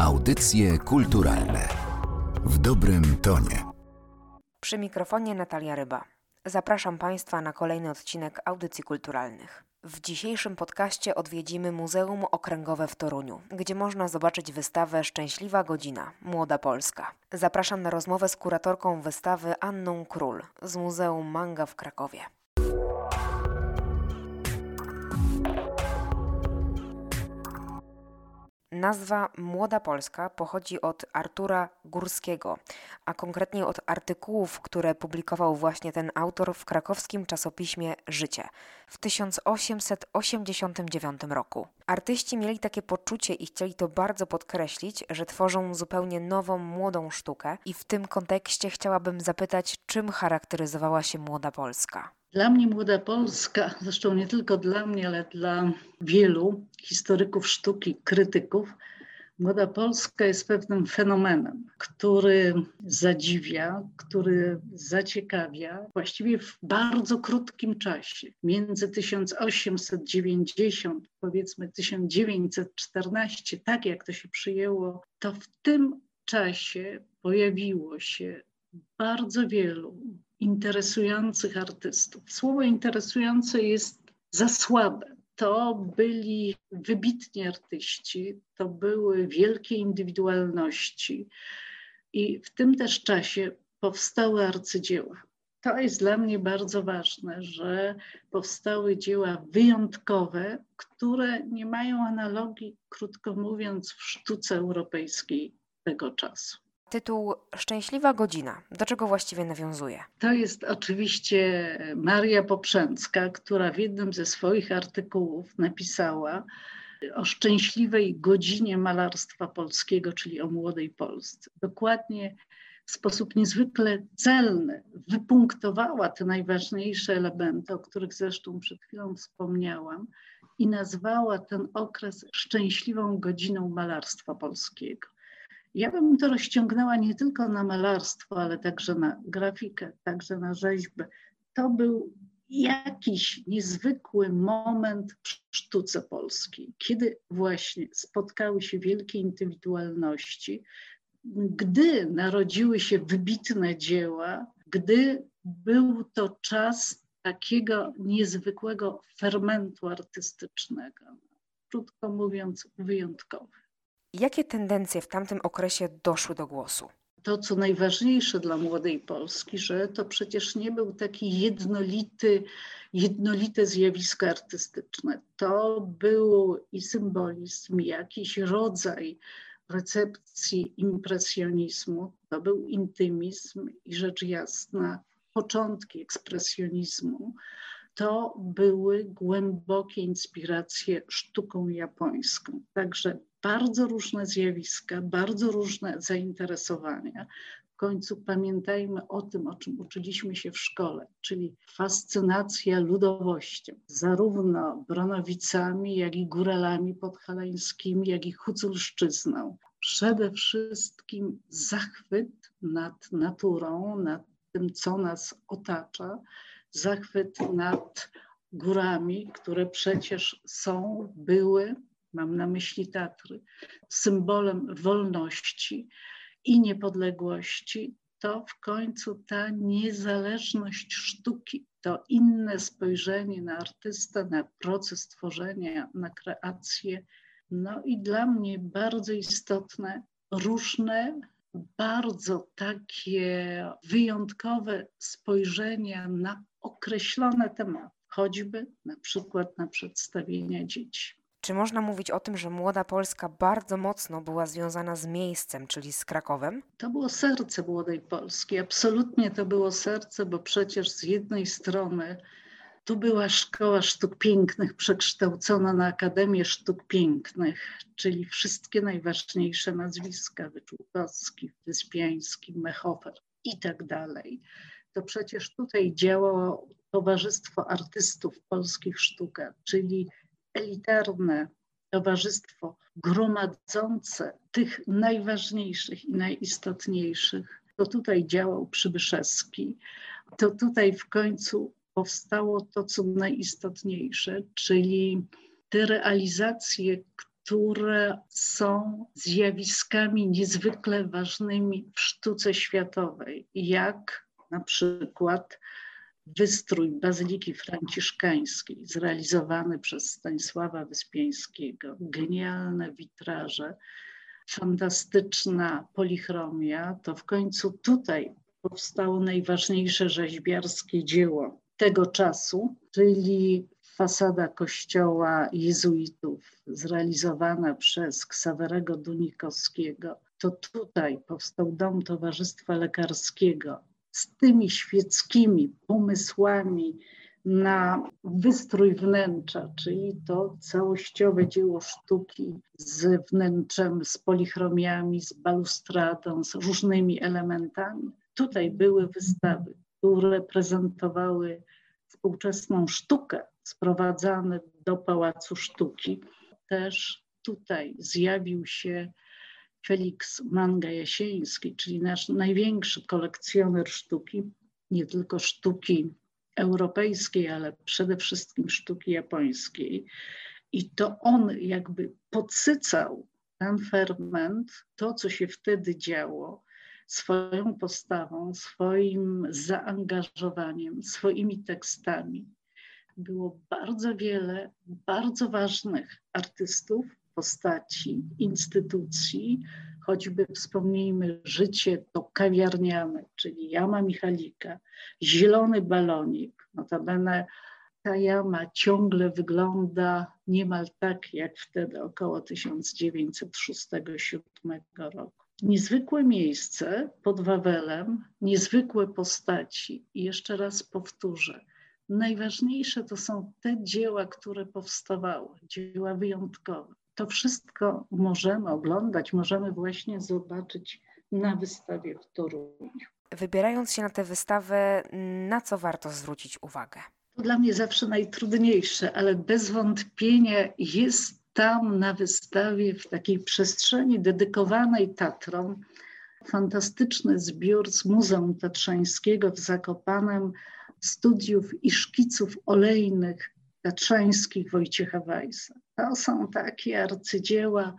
Audycje kulturalne w dobrym tonie. Przy mikrofonie Natalia Ryba. Zapraszam Państwa na kolejny odcinek Audycji Kulturalnych. W dzisiejszym podcaście odwiedzimy Muzeum Okręgowe w Toruniu, gdzie można zobaczyć wystawę Szczęśliwa Godzina Młoda Polska. Zapraszam na rozmowę z kuratorką wystawy Anną Król z Muzeum Manga w Krakowie. Nazwa Młoda Polska pochodzi od Artura Górskiego, a konkretnie od artykułów, które publikował właśnie ten autor w krakowskim czasopiśmie Życie w 1889 roku. Artyści mieli takie poczucie i chcieli to bardzo podkreślić, że tworzą zupełnie nową, młodą sztukę, i w tym kontekście chciałabym zapytać, czym charakteryzowała się Młoda Polska. Dla mnie Młoda Polska, zresztą nie tylko dla mnie, ale dla wielu historyków sztuki, krytyków, Młoda Polska jest pewnym fenomenem, który zadziwia, który zaciekawia właściwie w bardzo krótkim czasie. Między 1890, powiedzmy 1914, tak jak to się przyjęło, to w tym czasie pojawiło się bardzo wielu interesujących artystów. Słowo interesujące jest za słabe. To byli wybitni artyści, to były wielkie indywidualności i w tym też czasie powstały arcydzieła. To jest dla mnie bardzo ważne, że powstały dzieła wyjątkowe, które nie mają analogii, krótko mówiąc, w sztuce europejskiej tego czasu. Tytuł Szczęśliwa godzina. Do czego właściwie nawiązuje? To jest oczywiście Maria Poprzęcka, która w jednym ze swoich artykułów napisała o szczęśliwej godzinie malarstwa polskiego, czyli o młodej Polsce. Dokładnie w sposób niezwykle celny wypunktowała te najważniejsze elementy, o których zresztą przed chwilą wspomniałam, i nazwała ten okres szczęśliwą godziną malarstwa polskiego. Ja bym to rozciągnęła nie tylko na malarstwo, ale także na grafikę, także na rzeźbę. To był jakiś niezwykły moment w sztuce polskiej, kiedy właśnie spotkały się wielkie indywidualności, gdy narodziły się wybitne dzieła, gdy był to czas takiego niezwykłego fermentu artystycznego, krótko mówiąc, wyjątkowy. Jakie tendencje w tamtym okresie doszły do głosu? To, co najważniejsze dla młodej Polski, że to przecież nie był taki jednolity, jednolite zjawisko artystyczne. To był i symbolizm, i jakiś rodzaj recepcji impresjonizmu, to był intymizm i rzecz jasna początki ekspresjonizmu. To były głębokie inspiracje sztuką japońską. Także bardzo różne zjawiska, bardzo różne zainteresowania. W końcu pamiętajmy o tym, o czym uczyliśmy się w szkole, czyli fascynacja ludowością, zarówno Bronowicami, jak i góralami podhalańskimi, jak i huculszczyzną. Przede wszystkim zachwyt nad naturą, nad tym, co nas otacza, zachwyt nad górami, które przecież są, były mam na myśli Tatry, symbolem wolności i niepodległości, to w końcu ta niezależność sztuki, to inne spojrzenie na artystę, na proces tworzenia, na kreację. No i dla mnie bardzo istotne, różne, bardzo takie wyjątkowe spojrzenia na określone tematy, choćby na przykład na przedstawienia dzieci. Czy można mówić o tym, że młoda Polska bardzo mocno była związana z miejscem, czyli z Krakowem? To było serce młodej Polski. Absolutnie to było serce, bo przecież z jednej strony tu była Szkoła Sztuk Pięknych przekształcona na Akademię Sztuk Pięknych, czyli wszystkie najważniejsze nazwiska, Wyczółkowski, Wyspiański, Mechofer i tak dalej. To przecież tutaj działało Towarzystwo Artystów Polskich Sztuka, czyli elitarne towarzystwo gromadzące tych najważniejszych i najistotniejszych, to tutaj działał Przybyszewski, to tutaj w końcu powstało to, co najistotniejsze, czyli te realizacje, które są zjawiskami niezwykle ważnymi w sztuce światowej, jak na przykład wystrój Bazyliki Franciszkańskiej zrealizowany przez Stanisława Wyspieńskiego, genialne witraże, fantastyczna polichromia, to w końcu tutaj powstało najważniejsze rzeźbiarskie dzieło tego czasu, czyli fasada kościoła jezuitów zrealizowana przez Ksawerego Dunikowskiego. To tutaj powstał Dom Towarzystwa Lekarskiego z tymi świeckimi pomysłami na wystrój wnętrza, czyli to całościowe dzieło sztuki z wnętrzem, z polichromiami, z balustradą, z różnymi elementami. Tutaj były wystawy, które prezentowały współczesną sztukę, sprowadzane do Pałacu Sztuki. Też tutaj zjawił się Felix Manga-Jasieński, czyli nasz największy kolekcjoner sztuki, nie tylko sztuki europejskiej, ale przede wszystkim sztuki japońskiej. I to on jakby podsycał ten ferment, to co się wtedy działo, swoją postawą, swoim zaangażowaniem, swoimi tekstami. Było bardzo wiele bardzo ważnych artystów, postaci, instytucji, choćby wspomnijmy życie to kawiarniane, czyli Jama Michalika, Zielony Balonik, notabene ta jama ciągle wygląda niemal tak jak wtedy, około 1906-1907 roku. Niezwykłe miejsce pod Wawelem, niezwykłe postaci. I jeszcze raz powtórzę, najważniejsze to są te dzieła, które powstawały, dzieła wyjątkowe. To wszystko możemy oglądać, możemy właśnie zobaczyć na wystawie w Toruniu. Wybierając się na tę wystawę, na co warto zwrócić uwagę? To dla mnie zawsze najtrudniejsze, ale bez wątpienia jest tam na wystawie, w takiej przestrzeni dedykowanej Tatrom, fantastyczny zbiór z Muzeum Tatrzańskiego w Zakopanem, studiów i szkiców olejnych tatrzańskich Wojciecha Weissa. To są takie arcydzieła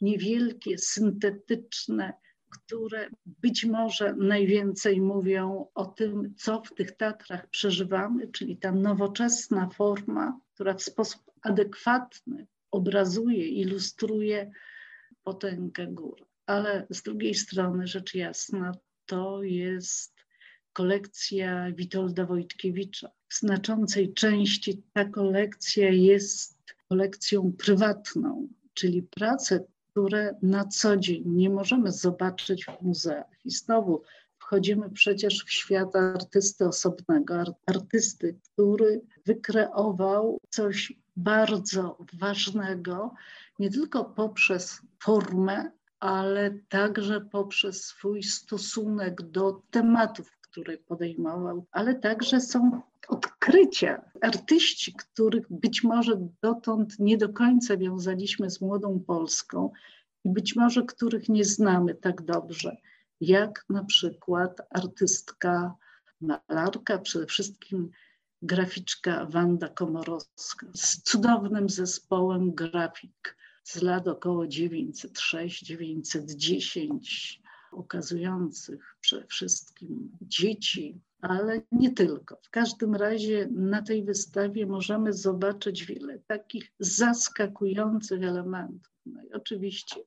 niewielkie, syntetyczne, które być może najwięcej mówią o tym, co w tych Tatrach przeżywamy, czyli ta nowoczesna forma, która w sposób adekwatny obrazuje, ilustruje potęgę gór. Ale z drugiej strony, rzecz jasna, to jest kolekcja Witolda Wojtkiewicza. W znaczącej części ta kolekcja jest kolekcją prywatną, czyli prace, które na co dzień nie możemy zobaczyć w muzeach. I znowu wchodzimy przecież w świat artysty osobnego, artysty, który wykreował coś bardzo ważnego, nie tylko poprzez formę, ale także poprzez swój stosunek do tematów, które podejmował, ale także są odkrycia. Artyści, których być może dotąd nie do końca wiązaliśmy z młodą Polską i być może których nie znamy tak dobrze, jak na przykład artystka, malarka, przede wszystkim graficzka Wanda Komorowska z cudownym zespołem grafik z lat około 906-910, ukazujących przede wszystkim dzieci, ale nie tylko. W każdym razie na tej wystawie możemy zobaczyć wiele takich zaskakujących elementów. No i oczywiście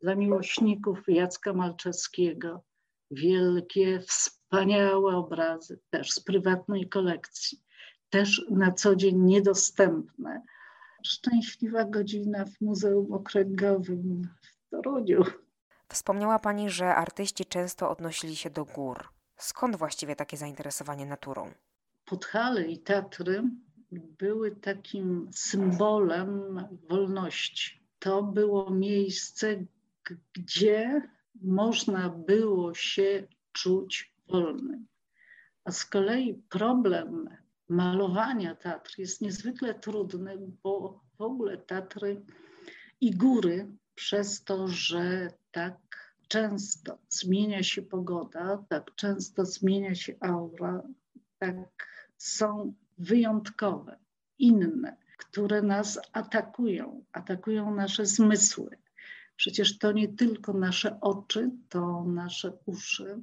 dla miłośników Jacka Malczewskiego wielkie, wspaniałe obrazy, też z prywatnej kolekcji, też na co dzień niedostępne. Szczęśliwa godzina w Muzeum Okręgowym w Toruniu. Wspomniała Pani, że artyści często odnosili się do gór. Skąd właściwie takie zainteresowanie naturą? Podhale i Tatry były takim symbolem wolności. To było miejsce, gdzie można było się czuć wolnym. A z kolei problem malowania Tatr jest niezwykle trudny, bo w ogóle Tatry i góry przez to, że tak często zmienia się pogoda, tak często zmienia się aura, tak są wyjątkowe, inne. które nas atakują, atakują nasze zmysły. Przecież to nie tylko nasze oczy, to nasze uszy,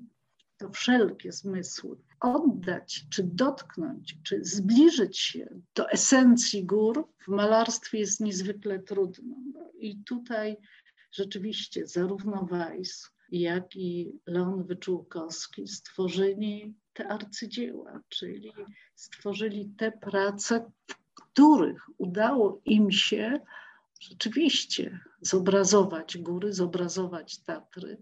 to wszelkie zmysły. Oddać, czy dotknąć, czy zbliżyć się do esencji gór w malarstwie jest niezwykle trudno. I tutaj rzeczywiście zarówno Weiss, jak i Leon Wyczółkowski stworzyli te arcydzieła, czyli stworzyli te prace, w których udało im się rzeczywiście zobrazować góry, zobrazować Tatry.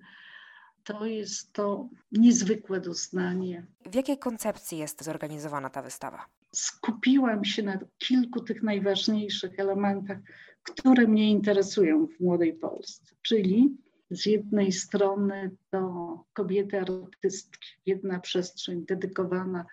To jest to niezwykłe doznanie. W jakiej koncepcji jest zorganizowana ta wystawa? Skupiłam się na kilku tych najważniejszych elementach, które mnie interesują w Młodej Polsce, czyli z jednej strony to kobiety artystki, jedna przestrzeń dedykowana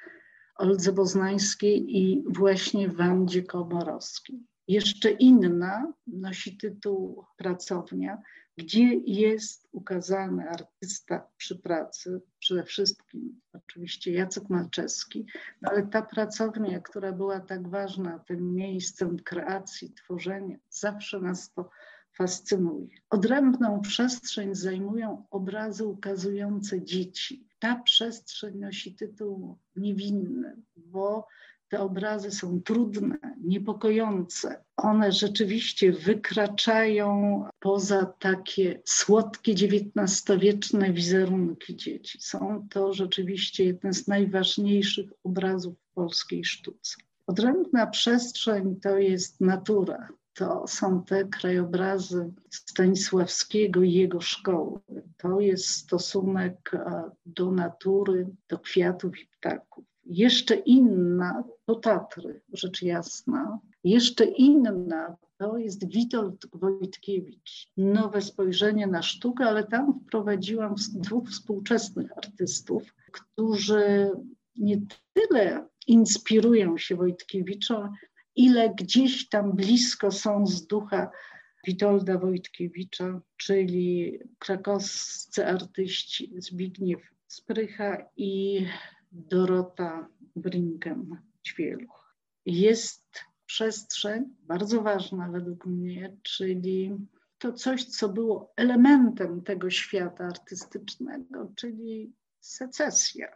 Oldze Boznańskiej i właśnie Wandzie Komorowskiej. Jeszcze inna nosi tytuł Pracownia, gdzie jest ukazany artysta przy pracy, przede wszystkim oczywiście Jacek Malczewski, no ale ta pracownia, która była tak ważna, tym miejscem kreacji, tworzenia, zawsze nas to fascynuje. Odrębną przestrzeń zajmują obrazy ukazujące dzieci. Ta przestrzeń nosi tytuł niewinny, bo te obrazy są trudne, niepokojące. One rzeczywiście wykraczają poza takie słodkie XIX-wieczne wizerunki dzieci. Są to rzeczywiście jeden z najważniejszych obrazów w polskiej sztuce. Odrębna przestrzeń to jest natura, to są te krajobrazy Stanisławskiego i jego szkoły. To jest stosunek e, do natury, do kwiatów i ptaków. Jeszcze inna to Tatry, rzecz jasna. Jeszcze inna to jest Witold Wojtkiewicz. Nowe spojrzenie na sztukę, ale tam wprowadziłam dwóch współczesnych artystów, którzy nie tyle inspirują się Wojtkiewicza, ile gdzieś tam blisko są z ducha Witolda Wojtkiewicza, czyli krakowscy artyści Zbigniew Sprycha i Dorota Brinken-Ćwieluch. Jest przestrzeń bardzo ważna według mnie, czyli to coś, co było elementem tego świata artystycznego, czyli secesja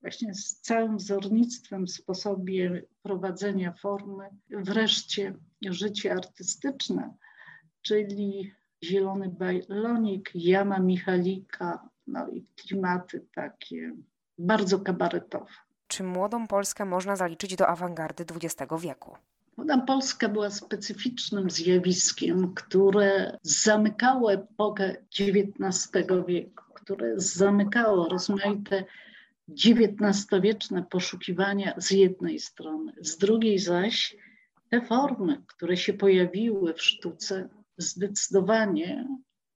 właśnie z całym wzornictwem w sposobie prowadzenia formy, wreszcie życie artystyczne, czyli Zielony Bajlonik, Jana Michalika, no i klimaty takie bardzo kabaretowe. Czy młodą Polskę można zaliczyć do awangardy XX wieku? Młoda Polska była specyficznym zjawiskiem, które zamykało epokę XIX wieku, które zamykało rozmaite XIX-wieczne poszukiwania z jednej strony, z drugiej zaś te formy, które się pojawiły w sztuce, zdecydowanie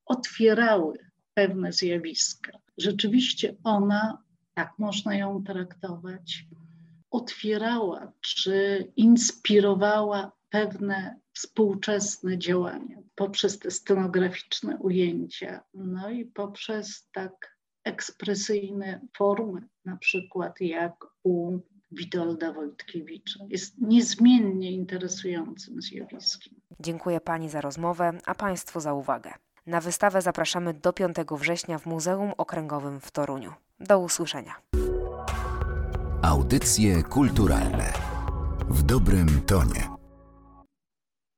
otwierały pewne zjawiska. Rzeczywiście ona, tak można ją traktować, otwierała czy inspirowała pewne współczesne działania poprzez te scenograficzne ujęcia, no i poprzez tak ekspresyjne formy, na przykład jak u Witolda Wojtkiewicza. Jest niezmiennie interesującym zjawiskiem. Dziękuję Pani za rozmowę, a Państwu za uwagę. Na wystawę zapraszamy do 5 września w Muzeum Okręgowym w Toruniu. Do usłyszenia. Audycje kulturalne w dobrym tonie.